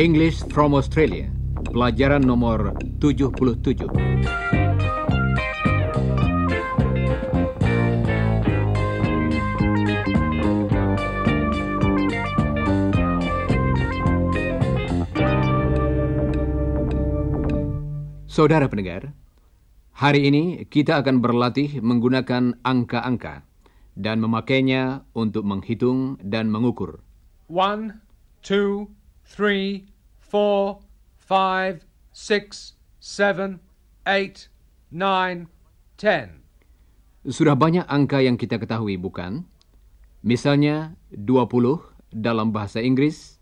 English from Australia, pelajaran nomor 77. Saudara pendengar, hari ini kita akan berlatih menggunakan angka-angka dan memakainya untuk menghitung dan mengukur. One, two, three, four, five, six, seven, eight, nine, ten. Sudah banyak angka yang kita ketahui, bukan? Misalnya 20 dalam bahasa Inggris,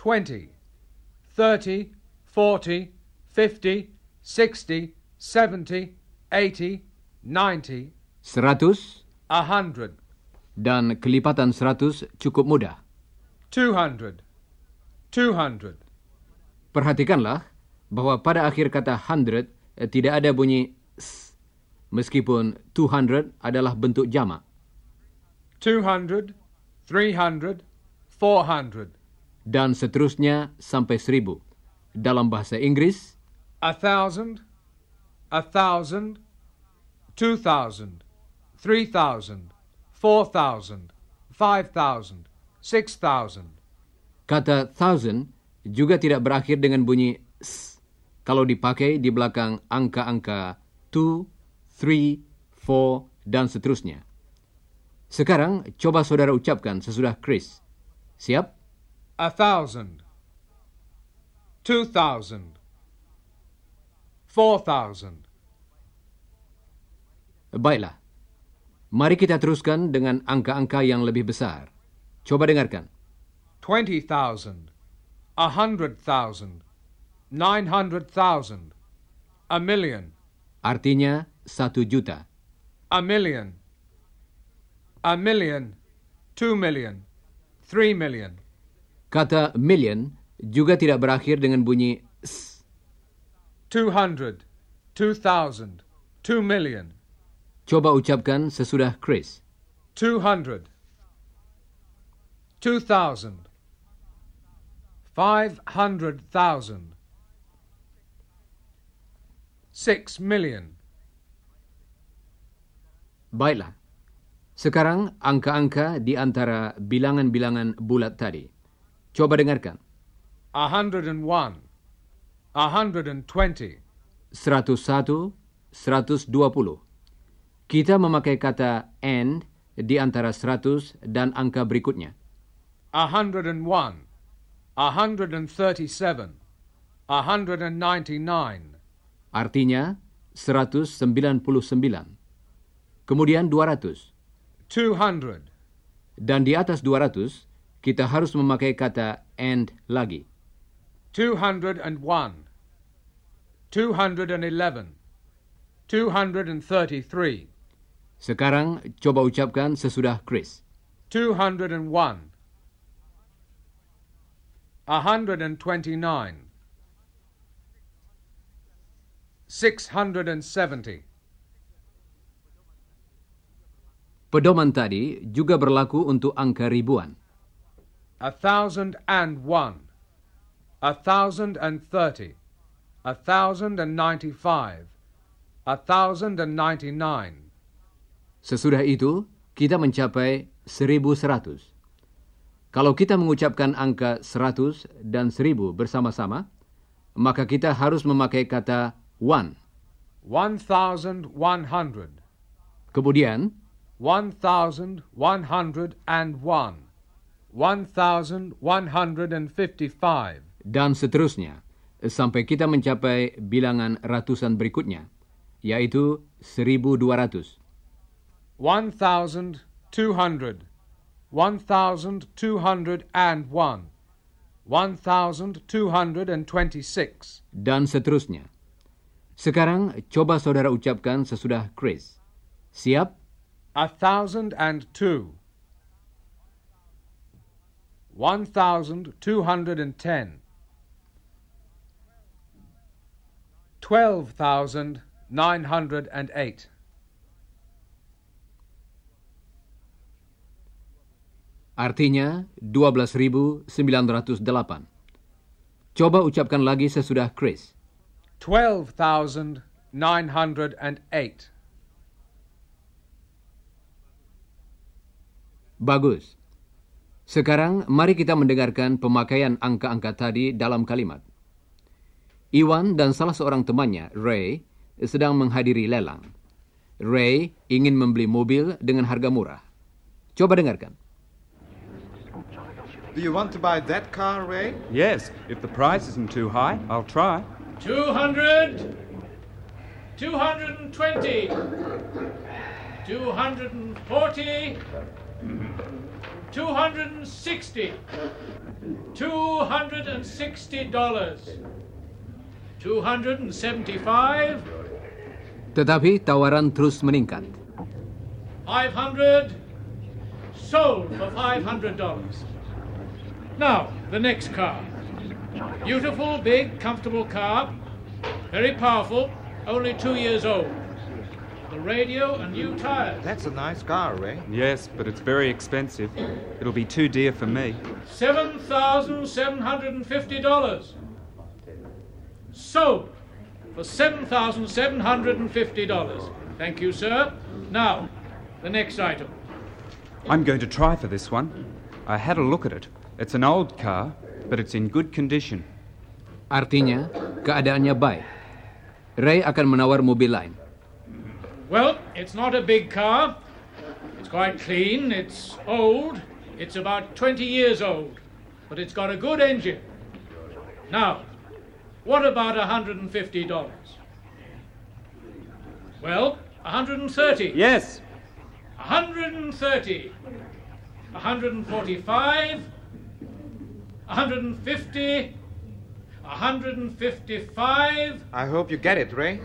Twenty, thirty, forty, fifty, sixty, seventy, eighty, ninety, 100, a hundred, dan kelipatan 100 cukup mudah. two hundred, two hundred. Perhatikanlah bahwa pada akhir kata hundred eh, tidak ada bunyi s, meskipun 200 adalah bentuk jamak. 200, 300, 400, dan seterusnya sampai 1000. Dalam bahasa Inggris, a thousand, a thousand, two thousand, three thousand, four thousand, five thousand, six thousand. kata thousand juga tidak berakhir dengan bunyi s kalau dipakai di belakang angka-angka 2, 3, 4, dan seterusnya. Sekarang coba saudara ucapkan sesudah Chris. Siap? A thousand, two thousand, four thousand, Baiklah. Mari kita teruskan dengan angka-angka yang lebih besar. Coba dengarkan. twenty thousand, a hundred thousand, nine hundred thousand, a million, Artinya satu juta. a million, a million, two million, three million, Kata million juga tidak berakhir dengan bunyi s. 200, 2000, 2 million. Coba ucapkan sesudah Chris. 200, 2000, 500,000, 6 million. Baiklah. Sekarang angka-angka di antara bilangan-bilangan bulat tadi. Coba dengarkan. 101 hundred and one, a hundred and twenty, 101, 120. Kita memakai kata and di antara 100 dan angka berikutnya. a hundred and one, a hundred and thirty-seven, a hundred and ninety-nine, Artinya 199. Kemudian 200. two hundred, Dan di atas 200, kita harus memakai kata and lagi. Two hundred and one, two hundred and eleven, two hundred and thirty-three, Sekarang coba ucapkan sesudah Chris. two hundred and one, a hundred and twenty-nine, six hundred and seventy, Pedoman tadi juga berlaku untuk angka ribuan. a thousand and one, a thousand and thirty, a thousand and ninety-five, a thousand and ninety-nine, Sesudah itu, kita mencapai 1100. Kalau kita mengucapkan angka 100 dan 1000 bersama-sama, maka kita harus memakai kata one. one thousand one hundred, Kemudian, one thousand one hundred and one, one thousand one hundred and fifty-five, dan seterusnya, sampai kita mencapai bilangan ratusan berikutnya, yaitu 1200. one thousand two hundred, one thousand two hundred and one, one thousand two hundred and twenty-six, dan seterusnya. Sekarang, coba saudara ucapkan sesudah Chris. Siap? a thousand and two, one thousand two hundred and ten, twelve thousand 908. Artinya 12.908. Coba ucapkan lagi sesudah Chris. 12,908. Bagus. Sekarang mari kita mendengarkan pemakaian angka-angka tadi dalam kalimat. Iwan dan salah seorang temannya, Ray, sedang menghadiri lelang. Ray ingin membeli mobil dengan harga murah. Coba dengarkan. Do you want to buy that car, Ray? Yes, if the price isn't too high, I'll try. 200, 220, 240, 260, 260 dollars, 275, Tetapi tawaran terus meningkat. 500, sold for 500 dollars. Now, the next car. Beautiful, big, comfortable car. Very powerful, only two years old. The radio and new tires. That's a nice car, Ray. Yes, but it's very expensive. It'll be too dear for me. $7,750. Sold for $7,750. Thank you, sir. Now, the next item. I'm going to try for this one. I had a look at it. It's an old car, but it's in good condition. Artinya, keadaannya baik. Ray akan menawar mobil lain. Well, it's not a big car. It's quite clean. It's old. It's about 20 years old. But it's got a good engine. Now, what about $150? Well, 130. Yes, 130. 145. 150. 155. I hope you get it, Ray.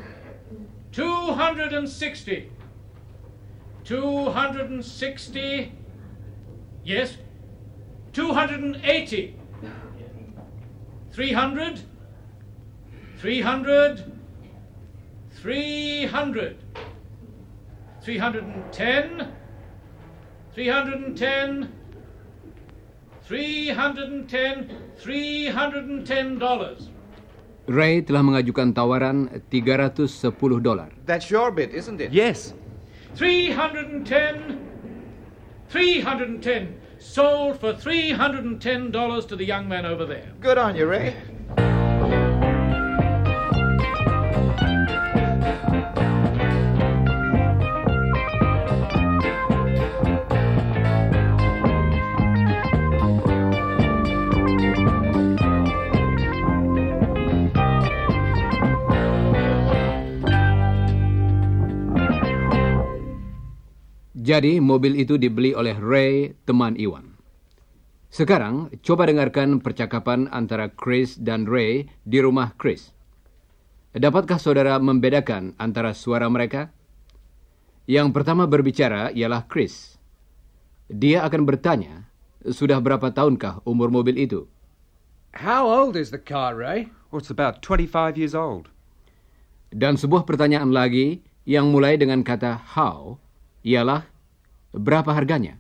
260. 260. Yes. 280. 300. 300. 300. 310. 310. 310. 310 dollars. Ray telah mengajukan tawaran 310 dolar. That's your bid, isn't it? yes. 310 310 sold for $310 to the young man over there Good on you, Ray. Jadi mobil itu dibeli oleh Ray, teman Iwan. Sekarang, coba dengarkan percakapan antara Chris dan Ray di rumah Chris. Dapatkah saudara membedakan antara suara mereka? Yang pertama berbicara ialah Chris. Dia akan bertanya, sudah berapa tahunkah umur mobil itu? How old is the car, Ray? Well, it's about 25 years old. Dan sebuah pertanyaan lagi yang mulai dengan kata how ialah berapa harganya?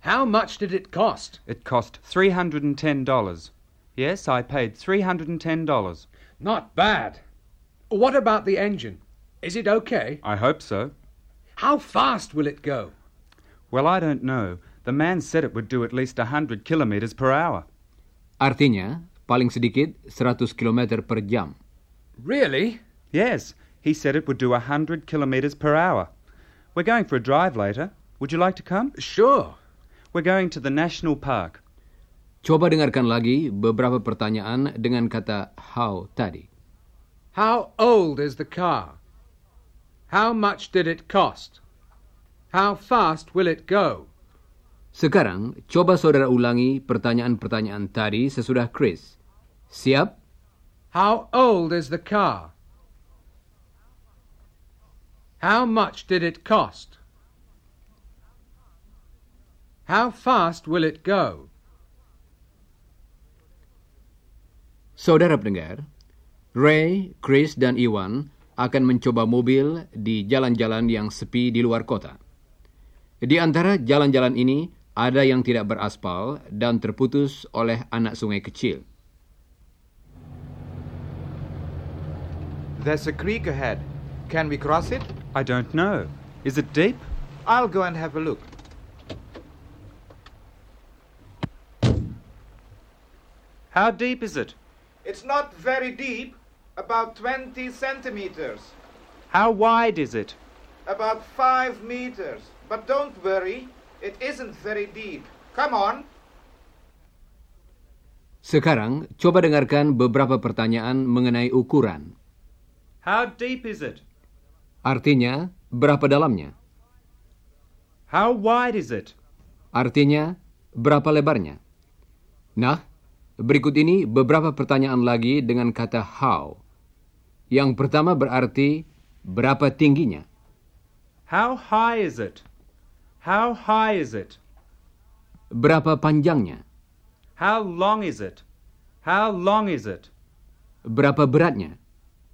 How much did it cost? It cost $310. Yes, I paid $310. Not bad. What about the engine? Is it okay? I hope so. How fast will it go? Well, I don't know. The man said it would do at least 100 kilometers per hour. Artinya, paling sedikit 100 kilometer per jam. Really? Yes, he said it would do 100 kilometers per hour. We're going for a drive later. Would you like to come? Sure. We're going to the national park. Coba dengarkan lagi beberapa pertanyaan dengan kata how tadi. How old is the car? How much did it cost? How fast will it go? Sekarang, coba saudara ulangi pertanyaan-pertanyaan tadi sesudah Chris. Siap? How old is the car? How much did it cost? How fast will it go? Saudara pendengar, Ray, Chris, dan Iwan akan mencoba mobil di jalan-jalan yang sepi di luar kota. Di antara jalan-jalan ini ada yang tidak beraspal dan terputus oleh anak sungai kecil. There's a creek ahead. Can we cross it? I don't know. Is it deep? I'll go and have a look. How deep is it? It's not very deep, about 20 centimeters, How wide is it? about 5 meters. But don't worry, it isn't very deep. Come on. Sekarang, coba dengarkan beberapa pertanyaan mengenai ukuran. How deep is it? Artinya, berapa dalamnya? How wide is it? Artinya, berapa lebarnya? Nah, berikut ini beberapa pertanyaan lagi dengan kata how. Yang pertama berarti berapa tingginya? How high is it? How high is it? Berapa panjangnya? How long is it? How long is it? Berapa beratnya?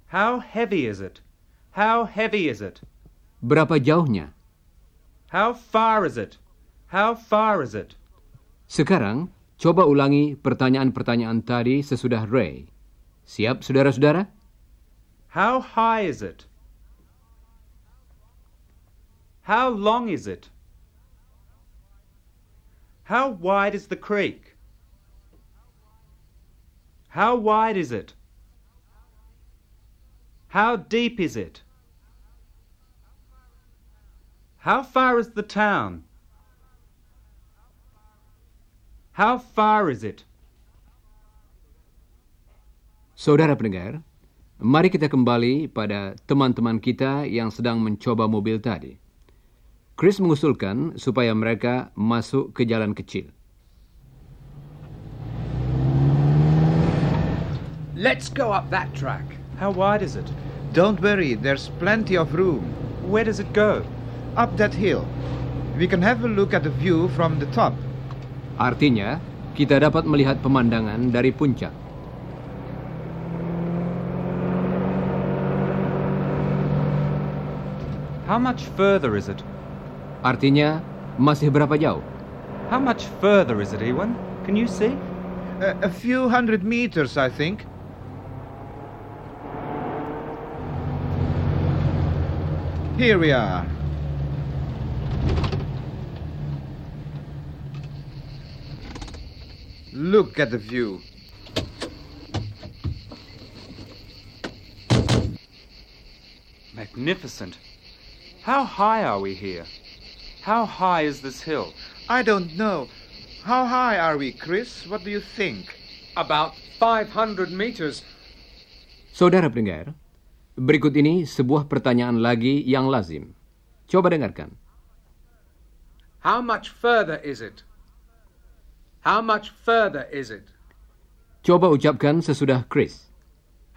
How heavy is it? How heavy is it? Berapa jauhnya? How far is it? How far is it? Sekarang, coba ulangi pertanyaan-pertanyaan tadi sesudah Ray. Siap, saudara-saudara? How high is it? How long is it? How wide is the creek? How wide is it? How deep is it? How far is the town? How far is it? Saudara pendengar, mari kita kembali pada teman-teman kita yang sedang mencoba mobil tadi. Chris mengusulkan supaya mereka masuk ke jalan kecil. Let's go up that track. How wide is it? Don't worry, there's plenty of room. Where does it go? Up that hill. We can have a look at the view from the top. Artinya, kita dapat melihat pemandangan dari puncak. How much further is it? Artinya, masih berapa jauh? How much further is it, Ewan? Can you see? A, a few hundred meters, I think. Here we are. Look at the view. Magnificent. How high are we here? How high is this hill? I don't know. How high are we, Chris? What do you think? About 500 meters. Saudara pendengar, berikut ini sebuah pertanyaan lagi yang lazim. Coba dengarkan. How much further is it? How much further is it? Coba ucapkan sesudah Chris.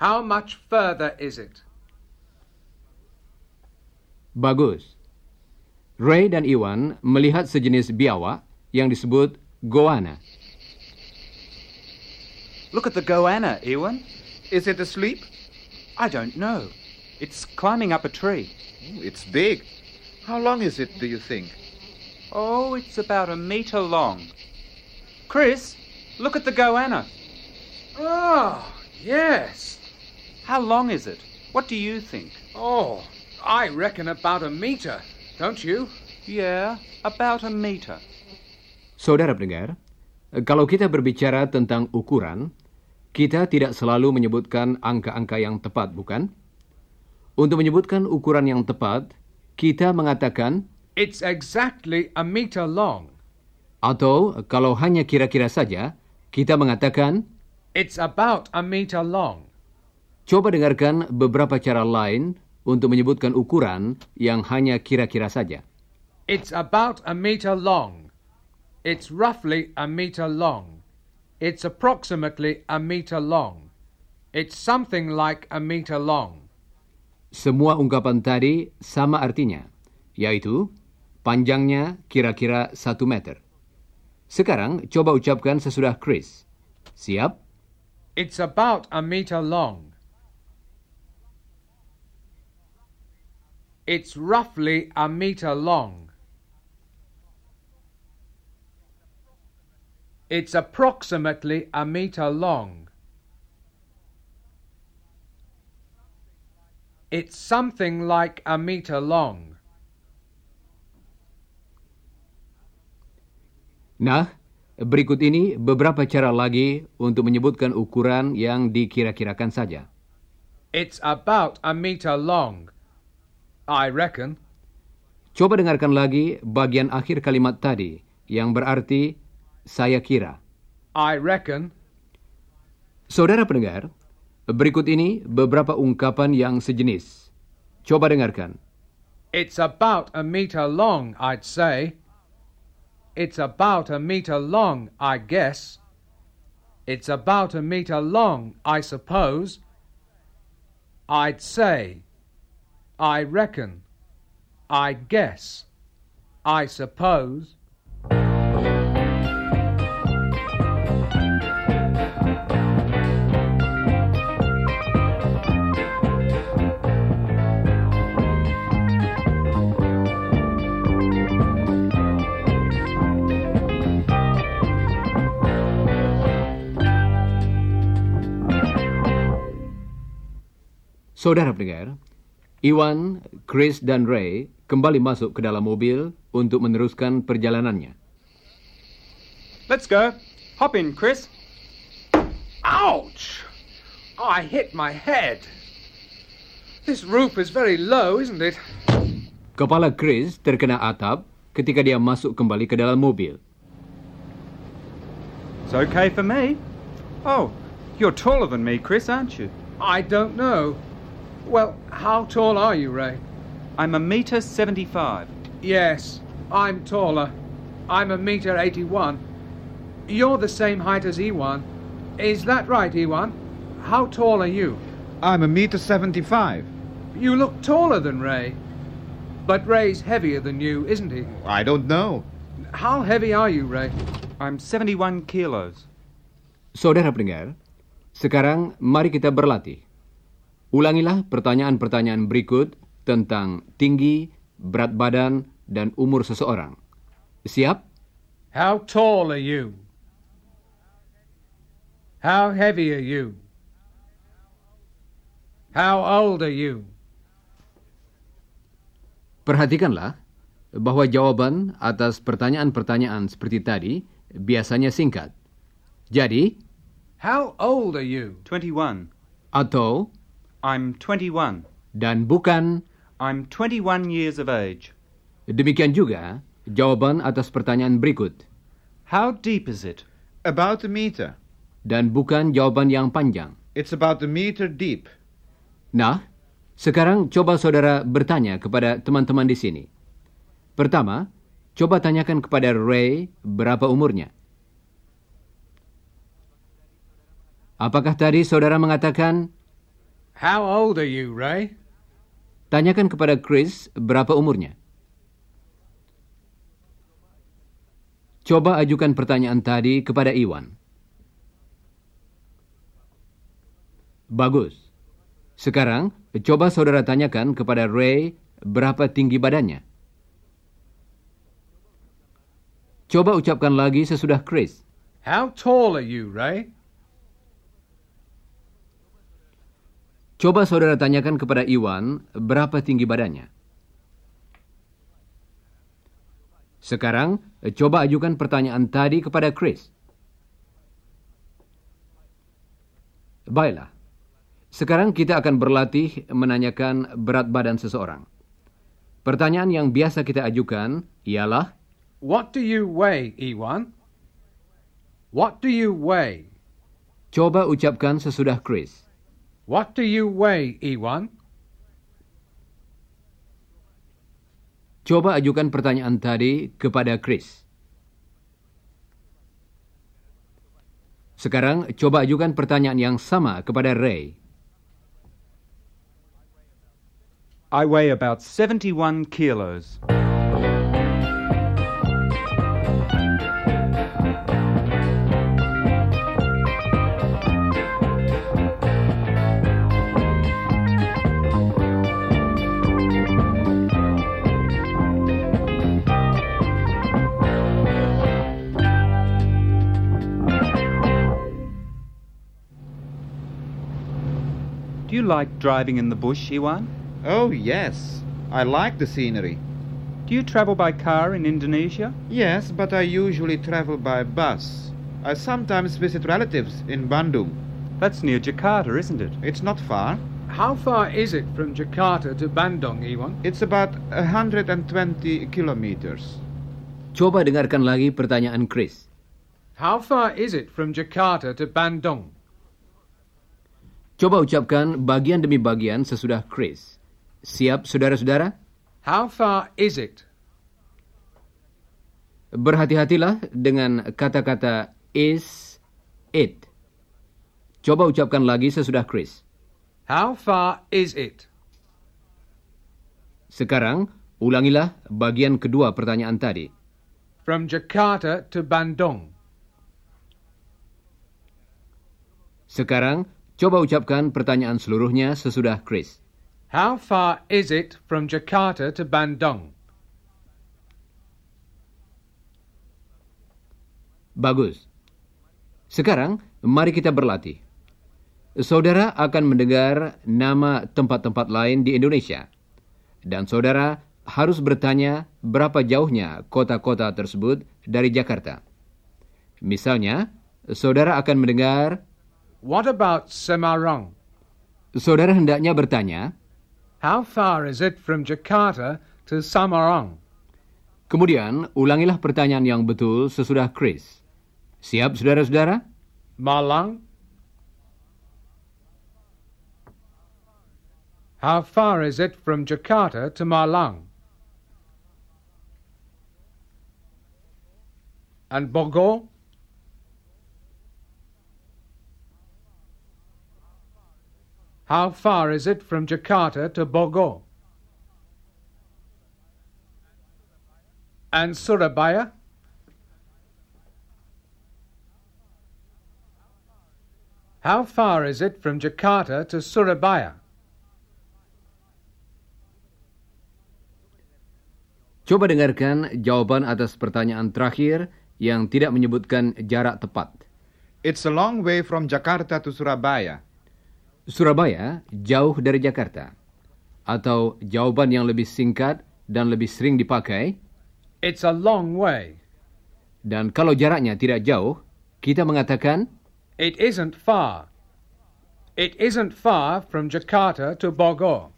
How much further is it? Bagus. Ray dan Iwan melihat sejenis biawak yang disebut goanna. Look at the goanna, Ewan. Is it asleep? I don't know. It's climbing up a tree. Oh, It's big. How long is it, do you think? Oh, it's about a metre long. Chris, look at the goanna. Oh, yes. How long is it? What do you think? Oh, I reckon about a meter, don't you? Yeah, about a metre. Saudara pendengar, kalau kita berbicara tentang ukuran, kita tidak selalu menyebutkan angka-angka yang tepat, bukan? Untuk menyebutkan ukuran yang tepat, kita mengatakan It's exactly a meter long. Atau kalau hanya kira-kira saja, kita mengatakan It's about a meter long. coba dengarkan beberapa cara lain untuk menyebutkan ukuran yang hanya kira-kira saja. It's about a meter long. It's roughly a meter long. It's approximately a meter long. It's something like a meter long. Semua ungkapan tadi sama artinya, yaitu panjangnya kira-kira satu meter. Sekarang coba ucapkan sesudah Chris. Siap? It's about a meter long. It's roughly a meter long. It's approximately a meter long. It's something like a meter long. Nah, berikut ini beberapa cara lagi untuk menyebutkan ukuran yang dikira-kirakan saja. It's about a meter long. I reckon. Coba dengarkan lagi bagian akhir kalimat tadi yang berarti saya kira. I reckon. Saudara pendengar, berikut ini beberapa ungkapan yang sejenis. Coba dengarkan. It's about a meter long, I'd say. It's about a meter long, I guess. It's about a meter long, I suppose. I'd say. I reckon. I guess. I suppose. Saudara pendengar, Iwan, Chris, dan Ray kembali masuk ke dalam mobil untuk meneruskan perjalanannya. Let's go. Hop in, Chris. Ouch! I hit my head. This roof is very low, isn't it? Kepala Chris terkena atap ketika dia masuk kembali ke dalam mobil. It's okay for me. Oh, you're taller than me, Chris, aren't you? I don't know. Well, how tall are you, Ray? I'm a metre 75. Yes, I'm taller. I'm a meter 81. You're the same height as Ewan. Is that right, Ewan? How tall are you? I'm a meter 75. You look taller than Ray. But Ray's heavier than you, isn't he? I don't know. How heavy are you, Ray? I'm 71 kilos. Saudara pendengar, sekarang mari kita berlatih. Ulangilah pertanyaan-pertanyaan berikut tentang tinggi, berat badan, dan umur seseorang. Siap? How tall are you? How heavy are you? How old are you? Perhatikanlah bahwa jawaban atas pertanyaan-pertanyaan seperti tadi biasanya singkat. Jadi, How old are you? 21. atau, I'm 21. dan bukan, I'm 21 years of age. demikian juga jawaban atas pertanyaan berikut. How deep is it? About a meter. Dan bukan jawaban yang panjang. It's about a meter deep. Nah, sekarang coba saudara bertanya kepada teman-teman di sini. Pertama, coba tanyakan kepada Ray berapa umurnya. Apakah tadi saudara mengatakan, How old are you, Ray? tanyakan kepada Chris berapa umurnya? Coba ajukan pertanyaan tadi kepada Iwan. Bagus. Sekarang, coba saudara tanyakan kepada Ray berapa tinggi badannya. Coba ucapkan lagi sesudah Chris. How tall are you, Ray? Coba saudara tanyakan kepada Iwan berapa tinggi badannya. Sekarang, coba ajukan pertanyaan tadi kepada Chris. Baiklah. Sekarang kita akan berlatih menanyakan berat badan seseorang. Pertanyaan yang biasa kita ajukan ialah, What do you weigh, Ewan? What do you weigh? coba ucapkan sesudah Chris. What do you weigh, Ewan? Coba ajukan pertanyaan tadi kepada Chris. Sekarang coba ajukan pertanyaan yang sama kepada Ray. I weigh about 71 kilos. Like driving in the bush, Iwan? Oh, yes. I like the scenery. Do you travel by car in Indonesia? Yes, but I usually travel by bus. I sometimes visit relatives in Bandung. That's near Jakarta, isn't it? It's not far. How far is it from Jakarta to Bandung, Iwan? It's about 120 kilometers. Coba dengarkan lagi pertanyaan Chris. How far is it from Jakarta to Bandung? Coba ucapkan bagian demi bagian sesudah Chris. Siap, saudara-saudara? How far is it? Berhati-hatilah dengan kata-kata is, it. Coba ucapkan lagi sesudah Chris. How far is it? Sekarang, ulangilah bagian kedua pertanyaan tadi. From Jakarta to Bandung. Sekarang, coba ucapkan pertanyaan seluruhnya sesudah Chris. How far is it from Jakarta to Bandung? Bagus. Sekarang, mari kita berlatih. Saudara akan mendengar nama tempat-tempat lain di Indonesia. Dan saudara harus bertanya berapa jauhnya kota-kota tersebut dari Jakarta. Misalnya, saudara akan mendengar, What about Semarang? saudara hendaknya bertanya, How far is it from Jakarta to Samarang? kemudian ulangilah pertanyaan yang betul sesudah Chris. Siap, saudara-saudara? Malang? How far is it from Jakarta to Malang? And Bogor? How far is it from Jakarta to Bogor? And Surabaya? How far is it from Jakarta to Surabaya? Coba dengarkan jawaban atas pertanyaan terakhir yang tidak menyebutkan jarak tepat. It's a long way from Jakarta to Surabaya. Surabaya jauh dari Jakarta. Atau jawaban yang lebih singkat dan lebih sering dipakai. It's a long way. Dan kalau jaraknya tidak jauh, kita mengatakan It isn't far. It isn't far from Jakarta to Bogor.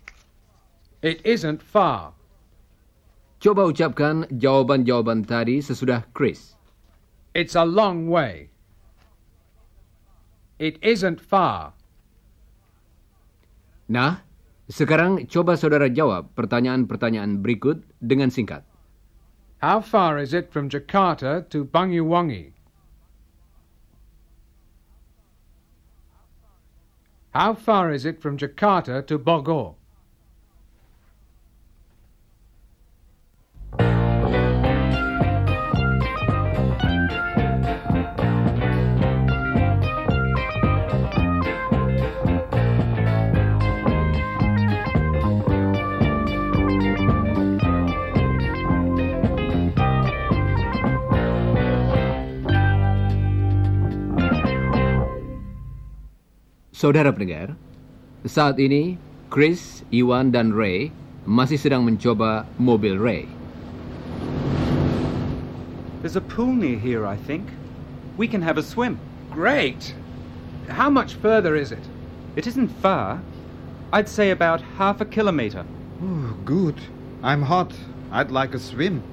It isn't far. coba ucapkan jawaban-jawaban tadi sesudah Chris. It's a long way. It isn't far. Nah, sekarang coba saudara jawab pertanyaan-pertanyaan berikut dengan singkat. How far is it from Jakarta to Banyuwangi? How far is it from Jakarta to Bogor? Saudara pendengar, saat ini Chris, Iwan, dan Ray masih sedang mencoba mobil Ray. There's a pool near here, I think. We can have a swim. Great! How much further is it? It isn't far. I'd say about half a kilometre. Oh, good. I'm hot. I'd like a swim.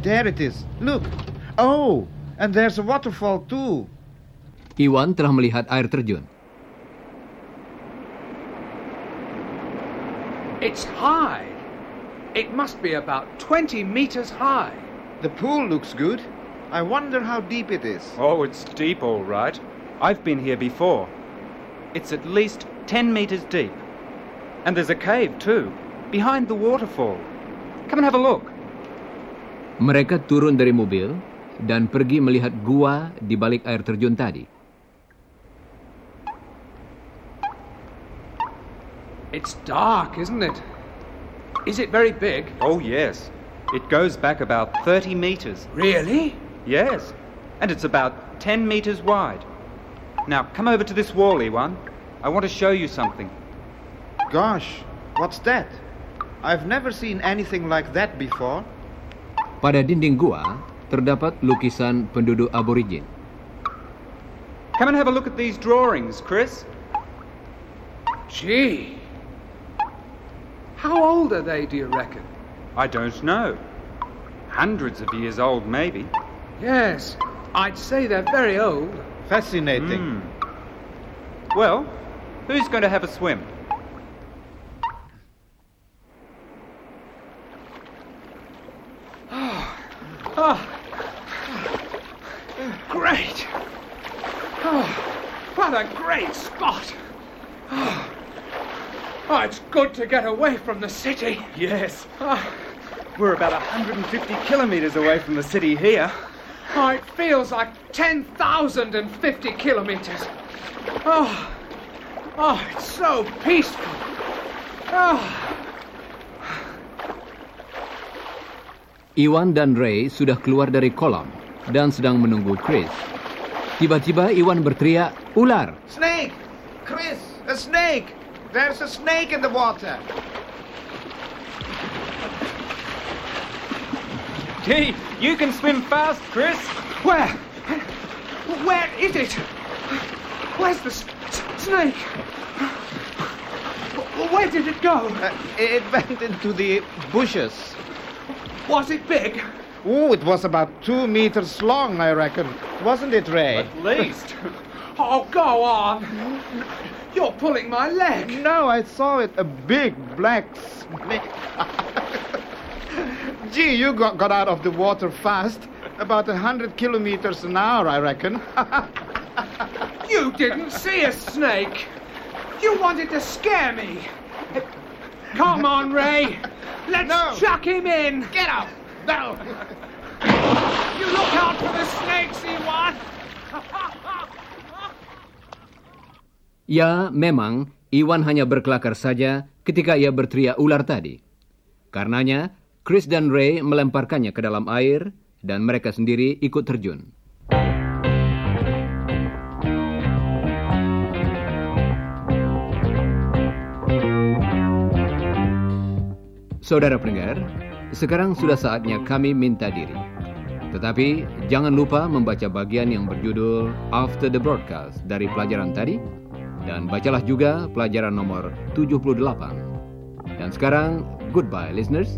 There it is. Look. Oh, and there's a waterfall too. Iwan telah melihat air terjun. It's high. It must be about 20 meters high. The pool looks good. I wonder how deep it is. Oh, it's deep, all right. I've been here before. It's at least 10 metres deep. And there's a cave, too, behind the waterfall. Come and have a look. Mereka turun dari mobil dan pergi melihat gua di balik air terjun tadi. It's dark, isn't it? Is it very big? Oh, yes. It goes back about 30 metres. Really? Yes. And it's about 10 metres wide. Now, come over to this wall, Ewan. I want to show you something. Gosh, what's that? I've never seen anything like that before. Pada dinding gua terdapat lukisan penduduk aborigin. Come and have a look at these drawings, Chris. Gee. How old are they, do you reckon? I don't know. Hundreds of years old, maybe. Yes, I'd say they're very old. Fascinating. Hmm. Well, who's going to have a swim? Oh, great. Oh, what a great spot. Oh, oh, it's good to get away from the city. Yes. Oh, We're about 150 kilometres away from the city here. oh, it feels like 10,050 kilometers. Oh, oh, it's so peaceful. Oh. Iwan dan Ray sudah keluar dari kolam dan sedang menunggu Chris. Tiba-tiba Iwan berteriak, ular! Snake! Chris, a snake! There's a snake in the water. Gee, you can swim fast, Chris. Where? Where is it? Where's the s- s- snake? Where did it go? Uh, it went into the bushes. Was it big? Oh, it was about two meters long, I reckon. Wasn't it, Ray? At least. Oh, go on. You're pulling my leg. No, I saw it. A big black snake. Gee, you got, got out of the water fast. About a hundred kilometers an hour, I reckon. You didn't see a snake. You wanted to scare me. Come on, Ray. Let's No. chuck him in. Get out! No! You look out for the snakes, Ewan. Ya, memang Iwan hanya berkelakar saja ketika ia berteriak ular tadi. Karenanya, Chris dan Ray melemparkannya ke dalam air dan mereka sendiri ikut terjun. Saudara pendengar, sekarang sudah saatnya kami minta diri. Tetapi jangan lupa membaca bagian yang berjudul After the Broadcast dari pelajaran tadi dan bacalah juga pelajaran nomor 78. Dan sekarang, goodbye listeners.